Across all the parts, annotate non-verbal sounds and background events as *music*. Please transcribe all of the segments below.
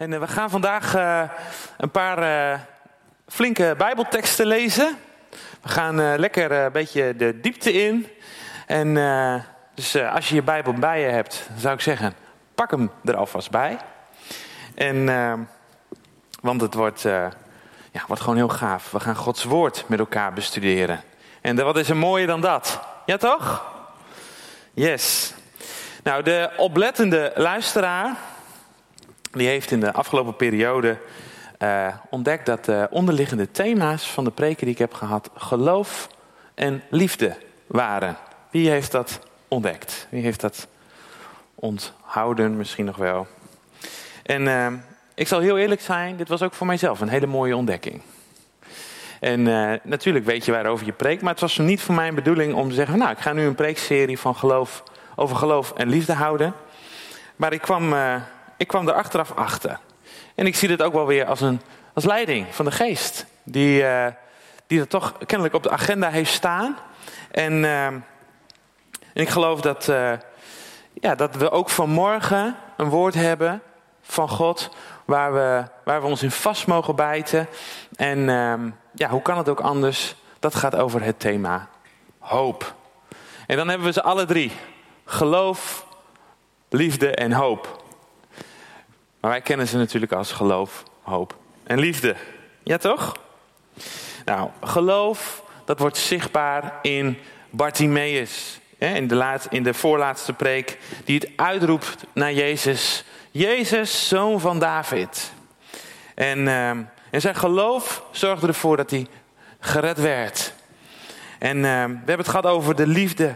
En eh, we gaan vandaag uh, een paar uh, flinke Bijbelteksten lezen. We gaan lekker een beetje de diepte in. En dus als je je Bijbel bij je hebt, zou ik zeggen, pak hem er alvast bij. En, want het wordt, ja, wordt gewoon heel gaaf. We gaan Gods woord met elkaar bestuderen. En wat is er mooier dan dat? Ja toch? Yes. Nou, de oplettende luisteraar die heeft in de afgelopen periode uh, ontdekt dat de onderliggende thema's van de preken die ik heb gehad geloof en liefde waren. Wie heeft dat ontdekt? Wie heeft dat onthouden misschien nog wel? En uh, ik zal heel eerlijk zijn, dit was ook voor mijzelf een hele mooie ontdekking. En natuurlijk weet je waarover je preekt, maar het was niet voor mijn bedoeling om te zeggen: Nou, ik ga nu een preekserie van geloof, over geloof en liefde houden. Maar ik kwam ik kwam er achteraf achter. En ik zie dit ook wel weer als een als leiding van de geest. Die, uh, die dat toch kennelijk op de agenda heeft staan. En, uh, en ik geloof dat, uh, ja, dat we ook vanmorgen een woord hebben van God. Waar we, waar we ons in vast mogen bijten. En ehm, ja, hoe kan het ook anders? Dat gaat over het thema hoop. En dan hebben we ze alle drie. Geloof, liefde en hoop. Maar wij kennen ze natuurlijk als geloof, hoop en liefde. Ja, toch? Nou, geloof, dat wordt zichtbaar in Bartimaeus. In de, laat, in de voorlaatste preek, die het uitroept naar Jezus. Jezus, zoon van David. En, ehm, en zijn geloof zorgde ervoor dat hij gered werd. En ehm, we hebben het gehad over de liefde.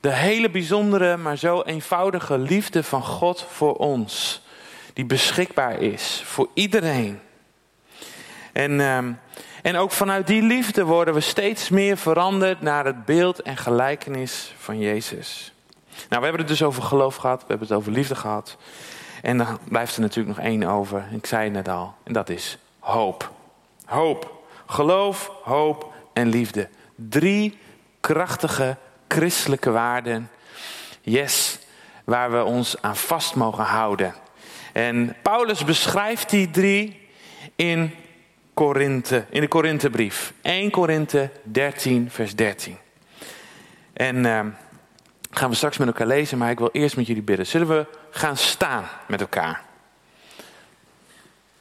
De hele bijzondere, maar zo eenvoudige liefde van God voor ons die beschikbaar is voor iedereen. En, ehm, en ook vanuit die liefde worden we steeds meer veranderd naar het beeld en gelijkenis van Jezus. Nou, we hebben het dus over geloof gehad, we hebben het over liefde gehad. En dan blijft er natuurlijk nog één over, ik zei het net al, en dat is hoop. Hoop. Geloof, hoop en liefde. Drie krachtige christelijke waarden. Yes, waar we ons aan vast mogen houden. En Paulus beschrijft die drie in Korinthe, in de Korinthebrief. 1 Korinthe 13, vers 13. En uh, gaan we straks met elkaar lezen, maar ik wil eerst met jullie bidden. Zullen we gaan staan met elkaar?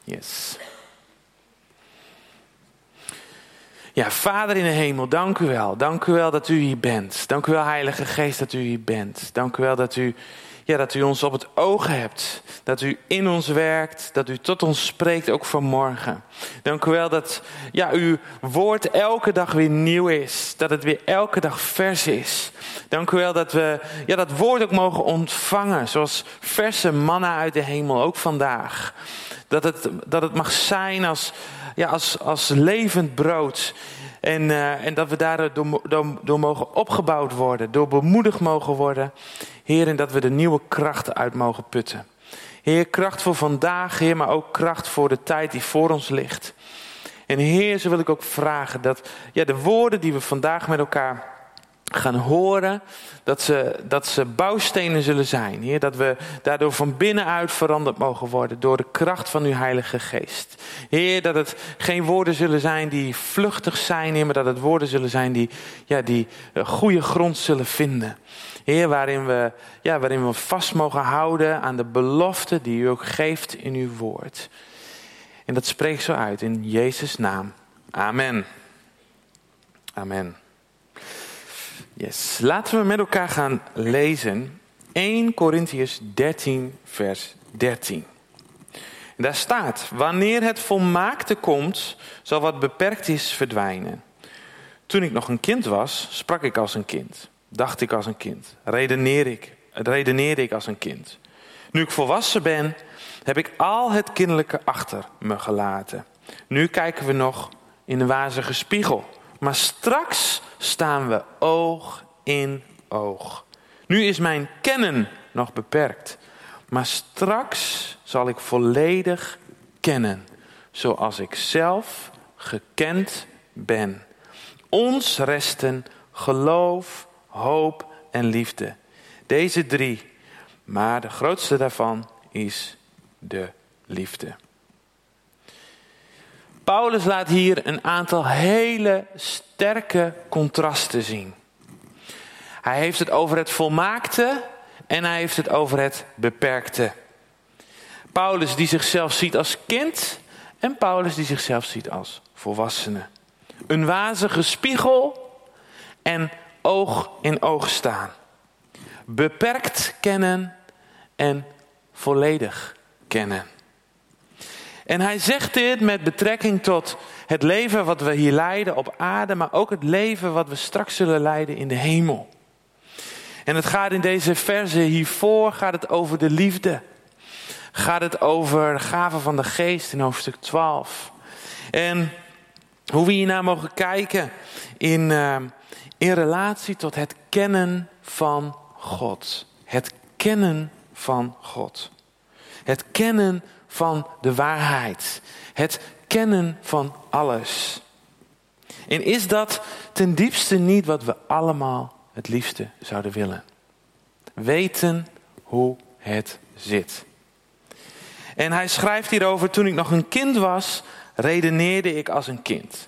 Yes. Ja, Vader in de hemel, dank u wel. Dank u wel dat u hier bent. Dank u wel, Heilige Geest, dat u hier bent. Dank u wel dat u ja, dat u ons op het oog hebt. Dat u in ons werkt. Dat u tot ons spreekt, ook vanmorgen. Dank u wel dat ja, uw woord elke dag weer nieuw is. Dat het weer elke dag vers is. Dank u wel dat we ja, dat woord ook mogen ontvangen. Zoals verse manna uit de hemel, ook vandaag. Dat het, dat het mag zijn als, ja, als, als levend brood. En, uh, en dat we daar door, door, door, mogen opgebouwd worden, door bemoedigd mogen worden. Heer, en dat we de nieuwe krachten uit mogen putten. Heer, kracht voor vandaag, Heer, maar ook kracht voor de tijd die voor ons ligt. En Heer, zo wil ik ook vragen dat ja, de woorden die we vandaag met elkaar gaan horen, dat ze, dat ze bouwstenen zullen zijn. Heer, dat we daardoor van binnenuit veranderd mogen worden door de kracht van uw Heilige Geest. Heer, dat het geen woorden zullen zijn die vluchtig zijn, Heer, maar dat het woorden zullen zijn die, ja, die eh, goede grond zullen vinden. Heer, waarin we, ja, waarin we vast mogen houden aan de belofte die u ook geeft in uw woord. En dat spreekt zo uit in Jezus' naam. Amen. Amen. Yes. Laten we met elkaar gaan lezen 1 Corinthians 13, vers 13. En daar staat: Wanneer het volmaakte komt, zal wat beperkt is verdwijnen. Toen ik nog een kind was, sprak ik als een kind, dacht ik als een kind, redeneer ik, redeneerde ik als een kind. Nu ik volwassen ben, heb ik al het kinderlijke achter me gelaten. Nu kijken we nog in een wazige spiegel. Maar straks staan we oog in oog. Nu is mijn kennen nog beperkt. Maar straks zal ik volledig kennen. Zoals ik zelf gekend ben. Ons resten geloof, hoop en liefde. Deze drie. Maar de grootste daarvan is de liefde. Paulus laat hier een aantal hele sterke contrasten zien. Hij heeft het over het volmaakte en hij heeft het over het beperkte. Paulus die zichzelf ziet als kind en Paulus die zichzelf ziet als volwassene. Een wazige spiegel en oog in oog staan. Beperkt kennen en volledig kennen. En hij zegt dit met betrekking tot het leven wat we hier leiden op aarde, maar ook het leven wat we straks zullen leiden in de hemel. En het gaat in deze verse hiervoor gaat het over de liefde. Gaat het over de gaven van de geest in hoofdstuk 12. En hoe we hiernaar mogen kijken in, uh, in relatie tot het kennen van God. Het kennen van God. Het kennen van de waarheid. Het kennen van alles. En is dat ten diepste niet wat we allemaal het liefste zouden willen? Weten hoe het zit. En hij schrijft hierover, toen ik nog een kind was, redeneerde ik als een kind.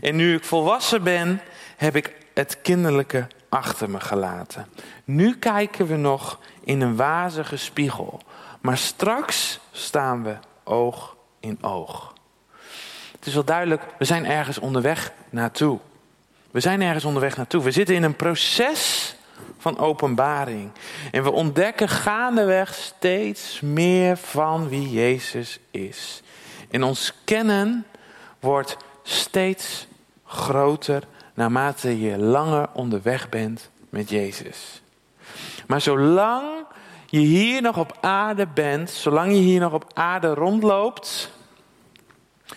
En nu ik volwassen ben, heb ik het kinderlijke achter me gelaten. Nu kijken we nog in een wazige spiegel. Maar straks staan we oog in oog. Het is wel duidelijk, we zijn ergens onderweg naartoe. We zijn ergens onderweg naartoe. We zitten in een proces van openbaring. En we ontdekken gaandeweg steeds meer van wie Jezus is. En ons kennen wordt steeds groter naarmate je langer onderweg bent met Jezus. Maar zolang je hier nog op aarde bent, zolang je hier nog op aarde rondloopt,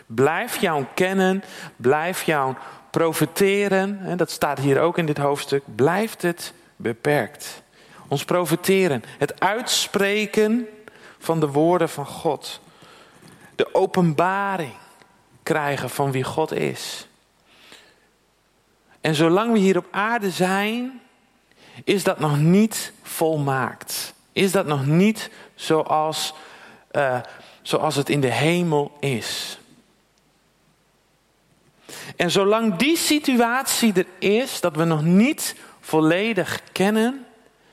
blijf jou kennen, blijf jou profiteren. Dat staat hier ook in dit hoofdstuk. Blijft het beperkt. Ons profiteren, het uitspreken van de woorden van God. De openbaring krijgen van wie God is. En zolang we hier op aarde zijn, is dat nog niet volmaakt. Is dat nog niet zoals, uh, zoals het in de hemel is. En zolang die situatie er is, dat we nog niet volledig kennen,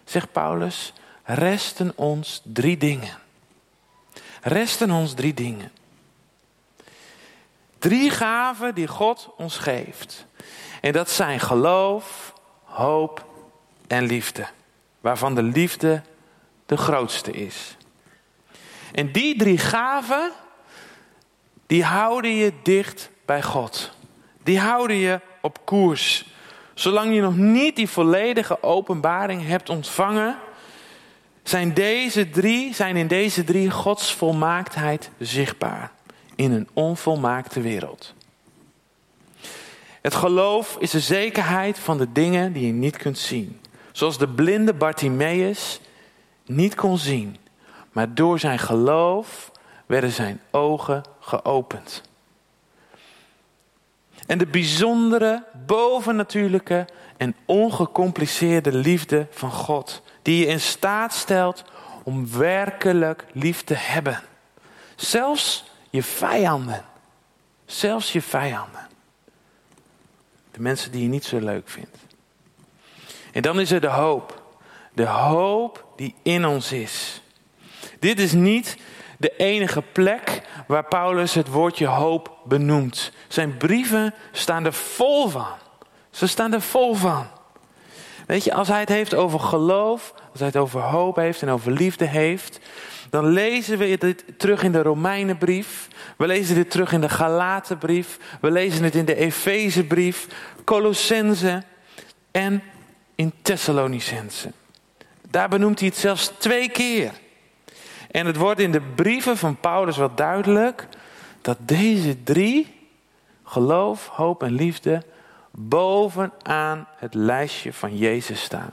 zegt Paulus, resten ons drie dingen. Resten ons drie dingen. Drie gaven die God ons geeft. En dat zijn geloof, hoop en liefde. Waarvan de liefde de grootste is. En die drie gaven, die houden je dicht bij God. Die houden je op koers. Zolang je nog niet die volledige openbaring hebt ontvangen, zijn, deze drie, zijn in deze drie Gods volmaaktheid zichtbaar in een onvolmaakte wereld. Het geloof is de zekerheid van de dingen die je niet kunt zien. Zoals de blinde Bartimaeus niet kon zien, maar door zijn geloof werden zijn ogen geopend. En de bijzondere, bovennatuurlijke en ongecompliceerde liefde van God, die je in staat stelt om werkelijk lief te hebben. Zelfs je vijanden. Zelfs je vijanden. De mensen die je niet zo leuk vindt. En dan is er de hoop. De hoop die in ons is. Dit is niet de enige plek waar Paulus het woordje hoop benoemt. Zijn brieven staan er vol van. Ze staan er vol van. Weet je, als hij het heeft over geloof, als hij het over hoop heeft en over liefde heeft, dan lezen we dit terug in de Romeinenbrief. We lezen dit terug in de Galatenbrief. We lezen het in de Efezebrief, Colossense en in Thessalonicense. Daar benoemt hij het zelfs twee keer. En het wordt in de brieven van Paulus wel duidelijk dat deze drie, geloof, hoop en liefde, bovenaan het lijstje van Jezus staan.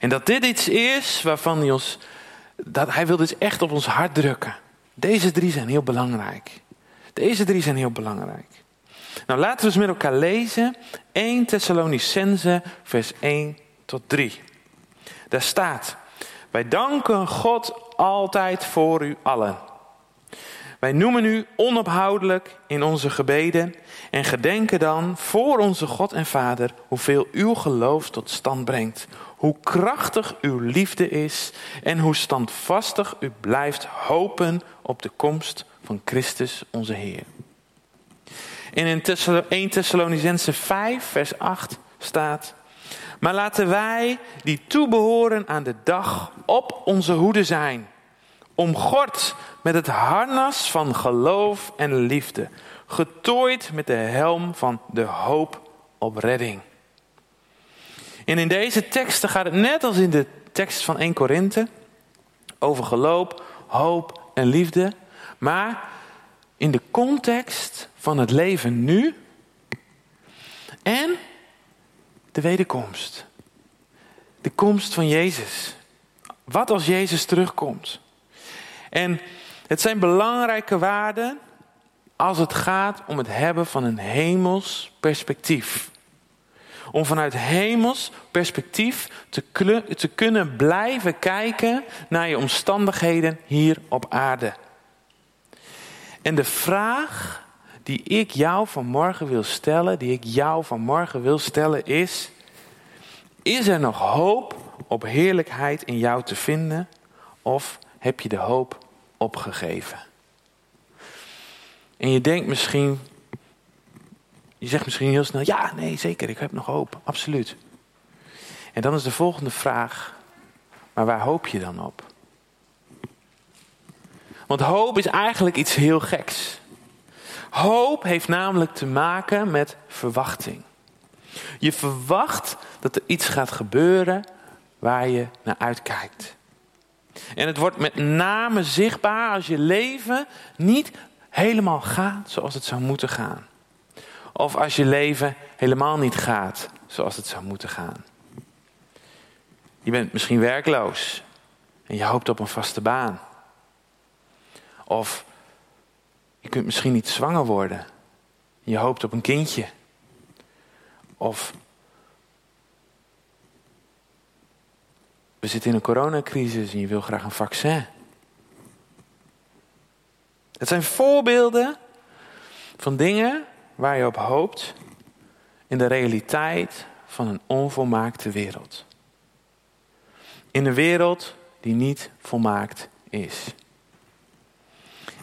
En dat dit iets is waarvan hij ons, dat hij wil dus echt op ons hart drukken. Deze drie zijn heel belangrijk. Deze drie zijn heel belangrijk. Nou, laten we eens met elkaar lezen. 1 Thessalonicense, vers 1 tot 3. Daar staat: Wij danken God altijd voor u allen. Wij noemen u onophoudelijk in onze gebeden en gedenken dan voor onze God en Vader hoeveel uw geloof tot stand brengt, hoe krachtig uw liefde is en hoe standvastig u blijft hopen op de komst van Christus onze Heer. En in 1 Thessalonicense 5, vers 8 staat: Maar laten wij die toebehoren aan de dag op onze hoede zijn, omgord met het harnas van geloof en liefde, getooid met de helm van de hoop op redding. En in deze teksten gaat het net als in de tekst van 1 Korinthe over geloof, hoop en liefde, maar in de context van het leven nu en de wederkomst. De komst van Jezus. Wat als Jezus terugkomt? En het zijn belangrijke waarden als het gaat om het hebben van een hemels perspectief. Om vanuit hemels perspectief te, te kunnen blijven kijken naar je omstandigheden hier op aarde. En de vraag die ik jou vanmorgen wil stellen, die ik jou vanmorgen wil stellen, is: Is er nog hoop op heerlijkheid in jou te vinden? Of heb je de hoop opgegeven? En je denkt misschien, je zegt misschien heel snel: Ja, nee, zeker, ik heb nog hoop, absoluut. En dan is de volgende vraag: Maar waar hoop je dan op? Want hoop is eigenlijk iets heel geks. Hoop heeft namelijk te maken met verwachting. Je verwacht dat er iets gaat gebeuren waar je naar uitkijkt. En het wordt met name zichtbaar als je leven niet helemaal gaat zoals het zou moeten gaan. Of als je leven helemaal niet gaat zoals het zou moeten gaan. Je bent misschien werkloos en je hoopt op een vaste baan. Of je kunt misschien niet zwanger worden. Je hoopt op een kindje. Of we zitten in een coronacrisis en je wil graag een vaccin. Het zijn voorbeelden van dingen waar je op hoopt in de realiteit van een onvolmaakte wereld. In een wereld die niet volmaakt is.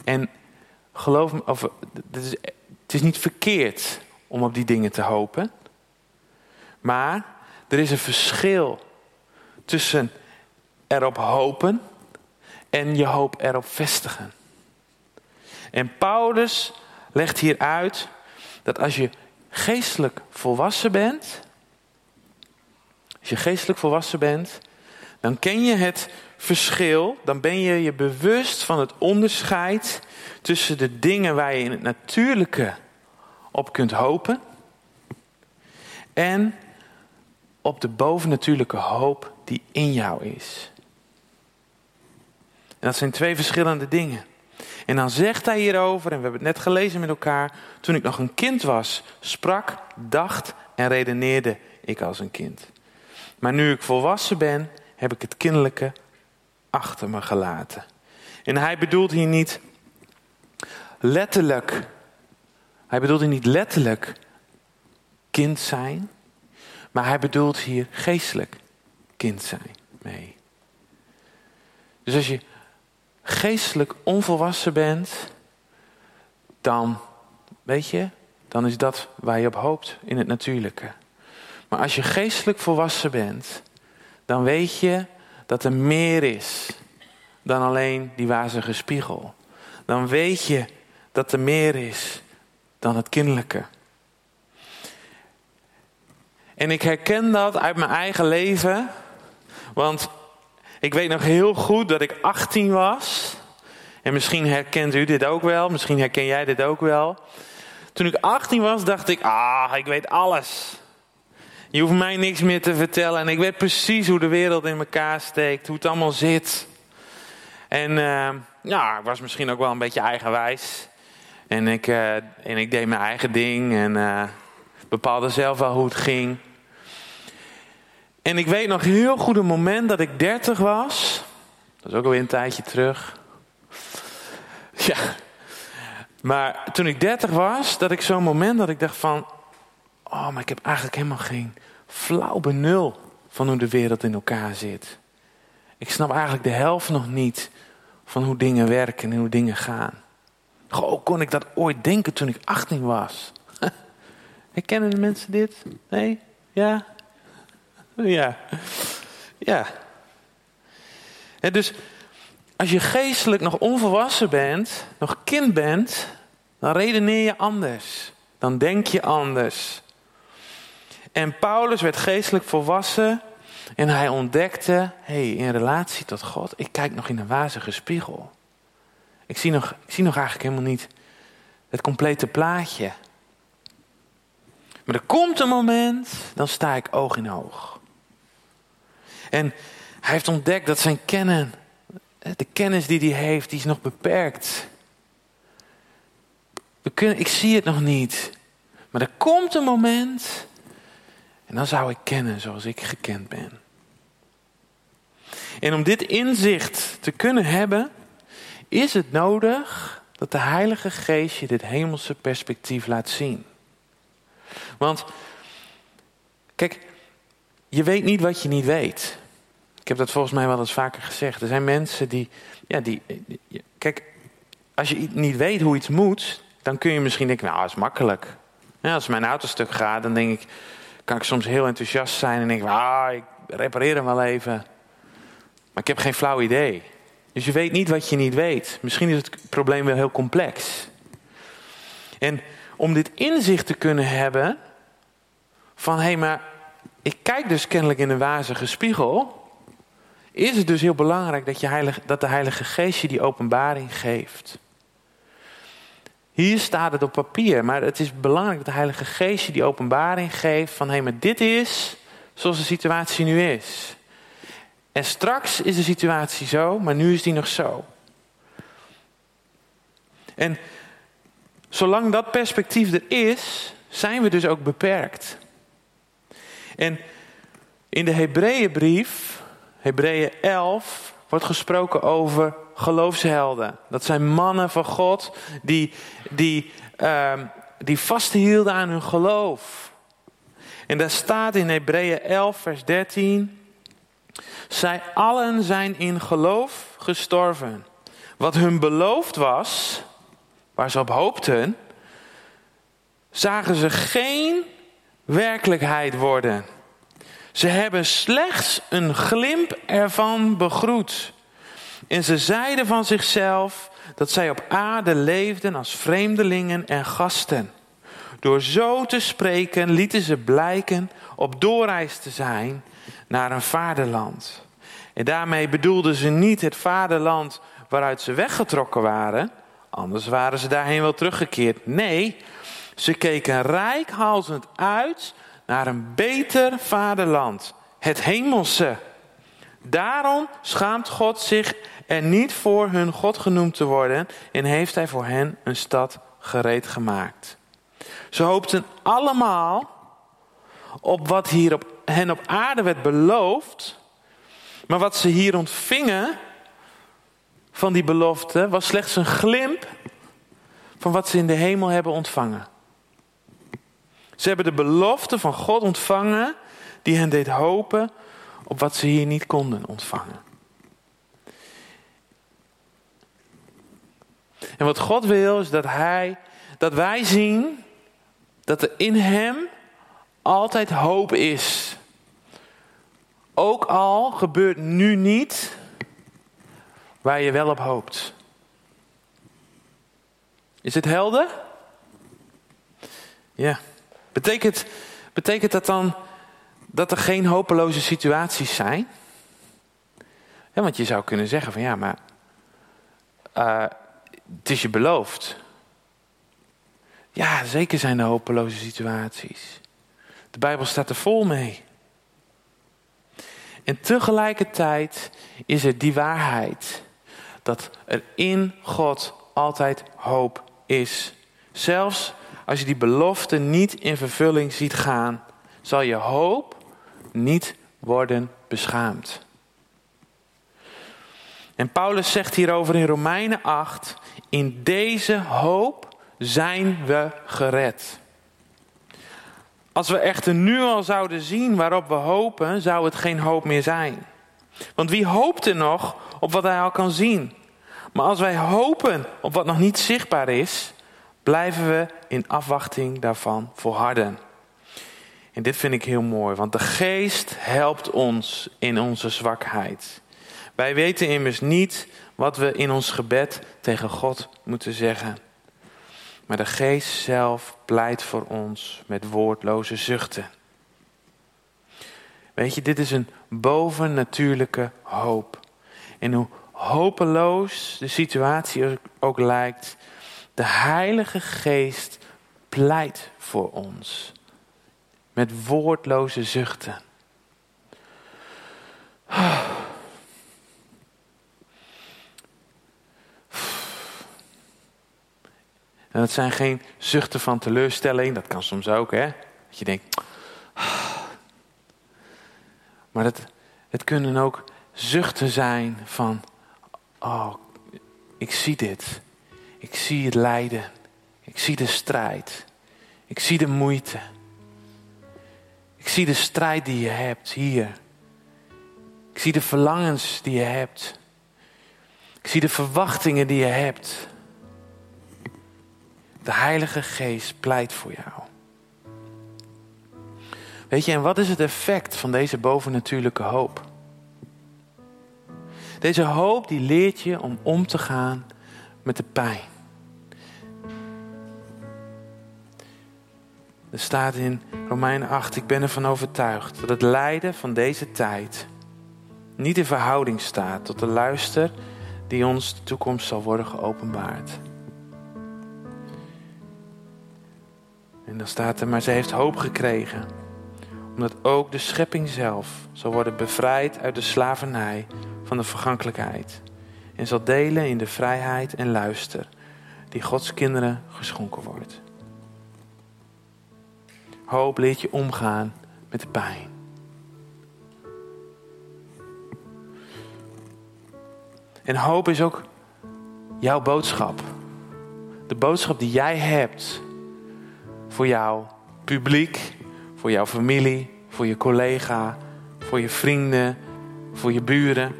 En geloof me, of, het, is, het is niet verkeerd om op die dingen te hopen. Maar er is een verschil tussen erop hopen en je hoop erop vestigen. En Paulus legt hier uit dat als je geestelijk volwassen bent, als je geestelijk volwassen bent, dan ken je het verschil, dan ben je je bewust van het onderscheid tussen de dingen waar je in het natuurlijke op kunt hopen en op de bovennatuurlijke hoop die in jou is. En dat zijn twee verschillende dingen. En dan zegt hij hierover, en we hebben het net gelezen met elkaar, toen ik nog een kind was, sprak, dacht en redeneerde ik als een kind. Maar nu ik volwassen ben, heb ik het kinderlijke achter me gelaten. En hij bedoelt hier niet letterlijk, hij bedoelt hier niet letterlijk kind zijn, maar hij bedoelt hier geestelijk kind zijn mee. Dus als je geestelijk onvolwassen bent, dan, weet je, dan is dat waar je op hoopt in het natuurlijke. Maar als je geestelijk volwassen bent, dan weet je dat er meer is dan alleen die wazige spiegel. Dan weet je dat er meer is dan het kinderlijke. En ik herken dat uit mijn eigen leven. Want ik weet nog heel goed dat ik 18 was. En misschien herkent u dit ook wel. Misschien herken jij dit ook wel. Toen ik 18 was, dacht ik: ah, ik weet alles. Je hoeft mij niks meer te vertellen. En ik weet precies hoe de wereld in elkaar steekt, hoe het allemaal zit. En uh, ja, ik was misschien ook wel een beetje eigenwijs. En ik, uh, en ik deed mijn eigen ding en uh, bepaalde zelf wel hoe het ging. En ik weet nog heel goed een moment dat ik 30 was. Dat Dat is ook alweer een tijdje terug. Ja. Maar toen ik 30 was, dat ik zo'n moment dat ik dacht van... Oh, maar ik heb eigenlijk helemaal geen flauw benul van hoe de wereld in elkaar zit. Ik snap eigenlijk de helft nog niet van hoe dingen werken en hoe dingen gaan. Goh, kon ik dat ooit denken toen ik 18 was? *laughs* Herkennen de mensen dit? Nee? Ja? Ja. Ja. En dus als je geestelijk nog onvolwassen bent, nog kind bent, dan redeneer je anders. Dan denk je anders. En Paulus werd geestelijk volwassen en hij ontdekte, hey, in relatie tot God, ik kijk nog in een wazige spiegel. Ik zie nog, ik zie nog eigenlijk helemaal niet het complete plaatje. Maar er komt een moment, dan sta ik oog in oog. En hij heeft ontdekt dat zijn kennen, de kennis die hij heeft, die is nog beperkt. We kunnen, ik zie het nog niet. Maar er komt een moment en dan zou ik kennen zoals ik gekend ben. En om dit inzicht te kunnen hebben, is het nodig dat de Heilige Geest je dit hemelse perspectief laat zien. Want, kijk, je weet niet wat je niet weet. Ik heb dat volgens mij wel eens vaker gezegd. Er zijn mensen die, ja, die, kijk, als je niet weet hoe iets moet, dan kun je misschien denken, nou, dat is makkelijk. Ja, als mijn auto stuk gaat, dan denk ik, kan ik soms heel enthousiast zijn en denk, ah, ik repareer hem wel even. Maar ik heb geen flauw idee. Dus je weet niet wat je niet weet. Misschien is het probleem wel heel complex. En om dit inzicht te kunnen hebben van hé, hey, maar ik kijk dus kennelijk in een wazige spiegel, is het dus heel belangrijk dat, je heilig, dat de Heilige Geest je die openbaring geeft. Hier staat het op papier, maar het is belangrijk dat de Heilige Geest je die openbaring geeft van hé, hey, maar dit is zoals de situatie nu is. En straks is de situatie zo, maar nu is die nog zo. En zolang dat perspectief er is, zijn we dus ook beperkt. En in de Hebreeënbrief, Hebreeën 11, wordt gesproken over geloofshelden. Dat zijn mannen van God die, die, uh, die vasthielden aan hun geloof. En daar staat in Hebreeën 11, vers 13. Zij allen zijn in geloof gestorven. Wat hun beloofd was, waar ze op hoopten, zagen ze geen werkelijkheid worden. Ze hebben slechts een glimp ervan begroet. En ze zeiden van zichzelf dat zij op aarde leefden als vreemdelingen en gasten. Door zo te spreken lieten ze blijken op doorreis te zijn naar een vaderland. En daarmee bedoelden ze niet het vaderland waaruit ze weggetrokken waren, anders waren ze daarheen wel teruggekeerd. Nee, ze keken rijkhalzend uit naar een beter vaderland, het hemelse. Daarom schaamt God zich er niet voor hun God genoemd te worden en heeft hij voor hen een stad gereed gemaakt. Ze hoopten allemaal op wat hier op hen op aarde werd beloofd, maar wat ze hier ontvingen van die belofte was slechts een glimp van wat ze in de hemel hebben ontvangen. Ze hebben de belofte van God ontvangen die hen deed hopen op wat ze hier niet konden ontvangen. En wat God wil is dat hij, dat wij zien dat er in hem altijd hoop is. Ook al gebeurt nu niet waar je wel op hoopt. Is het helder? Ja. Betekent, betekent dat dan dat er geen hopeloze situaties zijn? Ja, want je zou kunnen zeggen van ja, maar uh, het is je beloofd. Ja, zeker zijn er hopeloze situaties. De Bijbel staat er vol mee. En tegelijkertijd is er die waarheid dat er in God altijd hoop is. Zelfs als je die belofte niet in vervulling ziet gaan, zal je hoop niet worden beschaamd. En Paulus zegt hierover in Romeinen 8, in deze hoop zijn we gered. Als we echter nu al zouden zien waarop we hopen, zou het geen hoop meer zijn. Want wie hoopt er nog op wat hij al kan zien? Maar als wij hopen op wat nog niet zichtbaar is, blijven we in afwachting daarvan volharden. En dit vind ik heel mooi, want de geest helpt ons in onze zwakheid. Wij weten immers niet wat we in ons gebed tegen God moeten zeggen. Maar de geest zelf pleit voor ons met woordloze zuchten. Weet je, dit is een bovennatuurlijke hoop. En hoe hopeloos de situatie ook lijkt, de Heilige Geest pleit voor ons. Met woordloze zuchten. En dat zijn geen zuchten van teleurstelling, dat kan soms ook, hè? Dat je denkt. Maar het, het kunnen ook zuchten zijn van, oh, ik zie dit. Ik zie het lijden. Ik zie de strijd. Ik zie de moeite. Ik zie de strijd die je hebt hier. Ik zie de verlangens die je hebt. Ik zie de verwachtingen die je hebt. De Heilige Geest pleit voor jou. Weet je, en wat is het effect van deze bovennatuurlijke hoop? Deze hoop die leert je om om te gaan met de pijn. Er staat in Romeinen 8, ik ben ervan overtuigd dat het lijden van deze tijd niet in verhouding staat tot de luister die ons de toekomst zal worden geopenbaard. En dan staat er, maar ze heeft hoop gekregen, omdat ook de schepping zelf zal worden bevrijd uit de slavernij van de vergankelijkheid en zal delen in de vrijheid en luister die Gods kinderen geschonken wordt. Hoop leert je omgaan met de pijn. En hoop is ook jouw boodschap. De boodschap die jij hebt voor jouw publiek, voor jouw familie, voor je collega, voor je vrienden, voor je buren.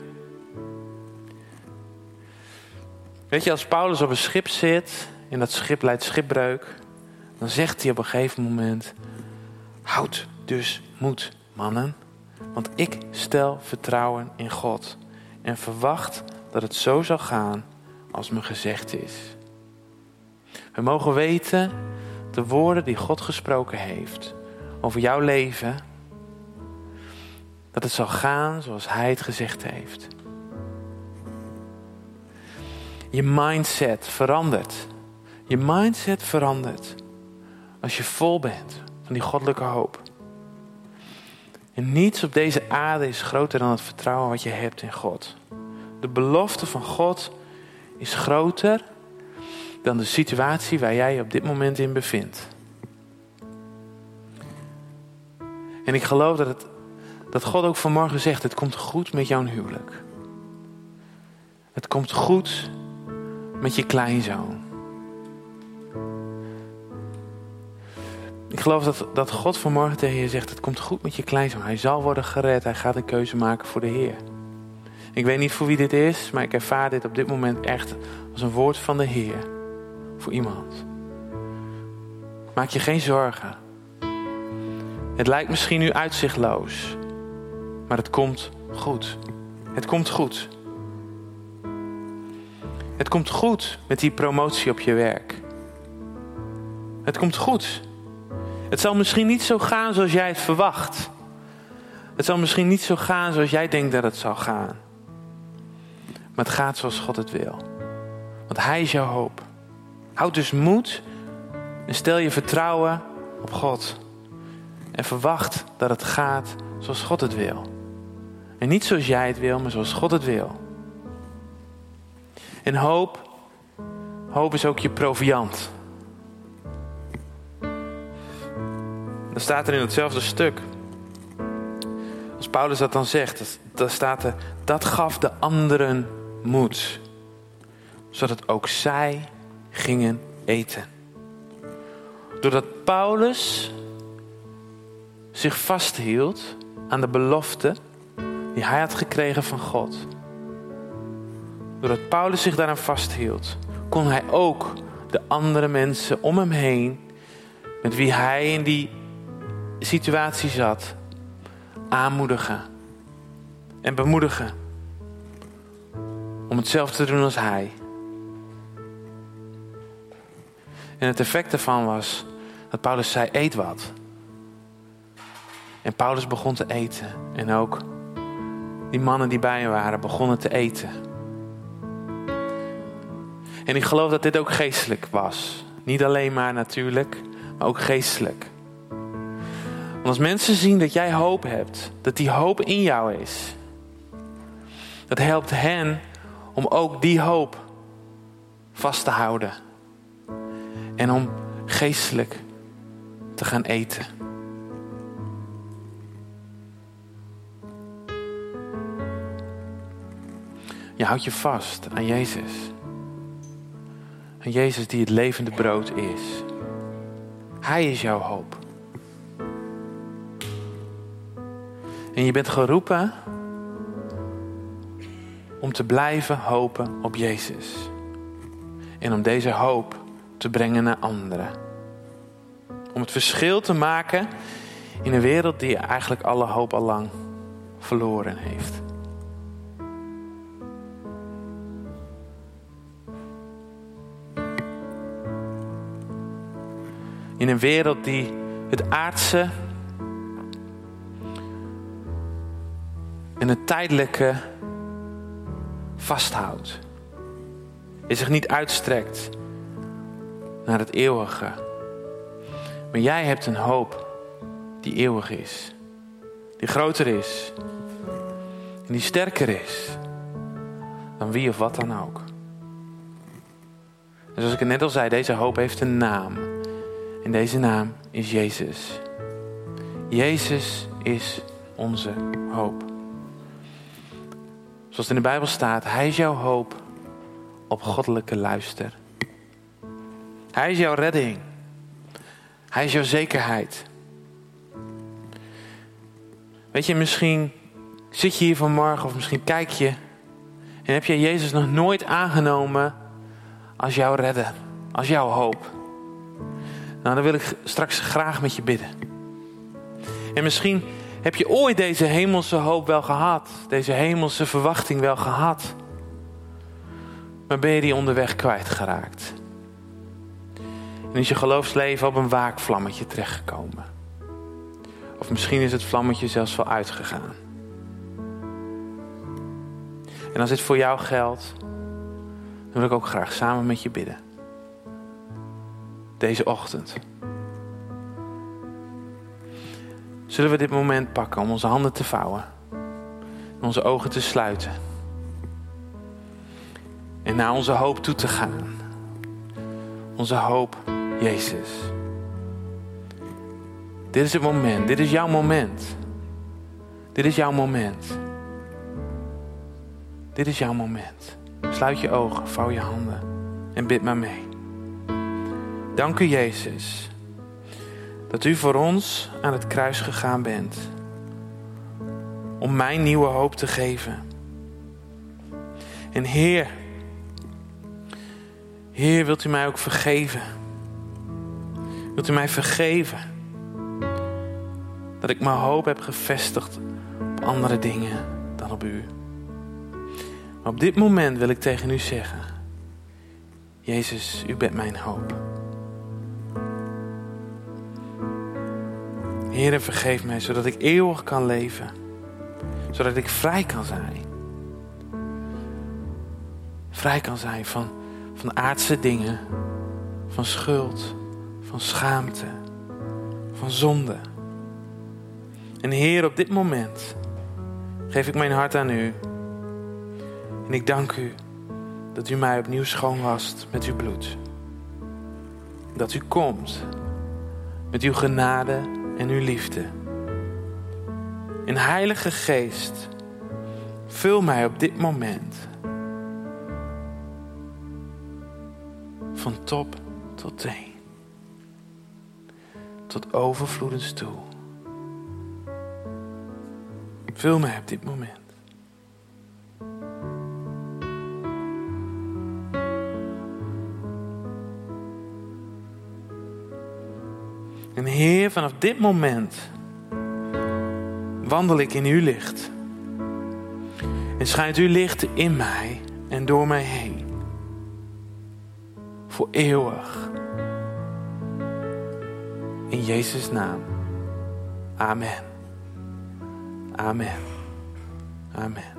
Weet je, als Paulus op een schip zit en dat schip leidt schipbreuk, dan zegt hij op een gegeven moment: Houd dus moed, mannen, want ik stel vertrouwen in God en verwacht dat het zo zal gaan als me gezegd is. We mogen weten de woorden die God gesproken heeft over jouw leven, dat het zal gaan zoals Hij het gezegd heeft. Je mindset verandert. Je mindset verandert als je vol bent van die goddelijke hoop. En niets op deze aarde is groter dan het vertrouwen wat je hebt in God. De belofte van God is groter dan de situatie waar jij je op dit moment in bevindt. En ik geloof dat, het, dat God ook vanmorgen zegt: Het komt goed met jouw huwelijk. Het komt goed met je kleinzoon. Ik geloof dat, dat God vanmorgen tegen je zegt: Het komt goed met je kleinzoon. Hij zal worden gered. Hij gaat een keuze maken voor de Heer. Ik weet niet voor wie dit is, maar ik ervaar dit op dit moment echt als een woord van de Heer voor iemand. Maak je geen zorgen. Het lijkt misschien nu uitzichtloos, maar het komt goed. Het komt goed. Het komt goed met die promotie op je werk. Het komt goed. Het zal misschien niet zo gaan zoals jij het verwacht. Het zal misschien niet zo gaan zoals jij denkt dat het zal gaan. Maar het gaat zoals God het wil. Want Hij is jouw hoop. Houd dus moed en stel je vertrouwen op God. En verwacht dat het gaat zoals God het wil. En niet zoals jij het wil, maar zoals God het wil. En hoop, hoop is ook je proviant. Dan staat er in hetzelfde stuk. Als Paulus dat dan zegt, dan staat er, dat gaf de anderen moed, zodat ook zij gingen eten. Doordat Paulus zich vasthield aan de belofte die hij had gekregen van God. Doordat Paulus zich daaraan vasthield, kon hij ook de andere mensen om hem heen, met wie hij in die situatie zat, aanmoedigen en bemoedigen om hetzelfde te doen als hij. En het effect daarvan was dat Paulus zei: Eet wat. En Paulus begon te eten. En ook die mannen die bij hem waren begonnen te eten. En ik geloof dat dit ook geestelijk was. Niet alleen maar natuurlijk, maar ook geestelijk. Want als mensen zien dat jij hoop hebt, dat die hoop in jou is, dat helpt hen om ook die hoop vast te houden. En om geestelijk te gaan eten. Je houdt je vast aan Jezus. Aan Jezus die het levende brood is. Hij is jouw hoop. En je bent geroepen om te blijven hopen op Jezus. En om deze hoop te brengen naar anderen. Om het verschil te maken in een wereld die eigenlijk alle hoop al lang verloren heeft. In een wereld die het aardse en het tijdelijke vasthoudt. En zich niet uitstrekt naar het eeuwige. Maar jij hebt een hoop die eeuwig is. Die groter is. En die sterker is dan wie of wat dan ook. En zoals ik het net al zei, deze hoop heeft een naam. En deze naam is Jezus. Jezus is onze hoop. Zoals het in de Bijbel staat, Hij is jouw hoop op goddelijke luister. Hij is jouw redding. Hij is jouw zekerheid. Weet je, misschien zit je hier vanmorgen of misschien kijk je en heb je Jezus nog nooit aangenomen als jouw redder, als jouw hoop. Nou, dan wil ik straks graag met je bidden. En misschien heb je ooit deze hemelse hoop wel gehad? Deze hemelse verwachting wel gehad? Maar ben je die onderweg kwijtgeraakt? En is je geloofsleven op een waakvlammetje terechtgekomen? Of misschien is het vlammetje zelfs wel uitgegaan. En als dit voor jou geldt, dan wil ik ook graag samen met je bidden. Deze ochtend. Zullen we dit moment pakken om onze handen te vouwen, en onze ogen te sluiten en naar onze hoop toe te gaan? Onze hoop, Jezus. Dit is het moment, dit is jouw moment. Dit is jouw moment. Dit is jouw moment. Sluit je ogen, vouw je handen en bid maar mee. Dank u, Jezus dat u voor ons aan het kruis gegaan bent. Om mij nieuwe hoop te geven. En Heer, Heer, wilt u mij ook vergeven? Wilt u mij vergeven dat ik mijn hoop heb gevestigd op andere dingen dan op u? Maar op dit moment wil ik tegen u zeggen: Jezus, u bent mijn hoop. Heer, vergeef mij, zodat ik eeuwig kan leven. Zodat ik vrij kan zijn. Vrij kan zijn van, van aardse dingen, van schuld, van schaamte, van zonde. En Heer, op dit moment geef ik mijn hart aan U. En ik dank U dat U mij opnieuw schoonwast met Uw bloed. Dat U komt met Uw genade en Uw liefde. En Heilige Geest, vul mij op dit moment van top tot teen. Tot overvloedens toe. Vul mij op dit moment. En Heer, vanaf dit moment wandel ik in uw licht. En schijnt uw licht in mij en door mij heen. Voor eeuwig. In Jezus' naam. Amen. Amen. Amen.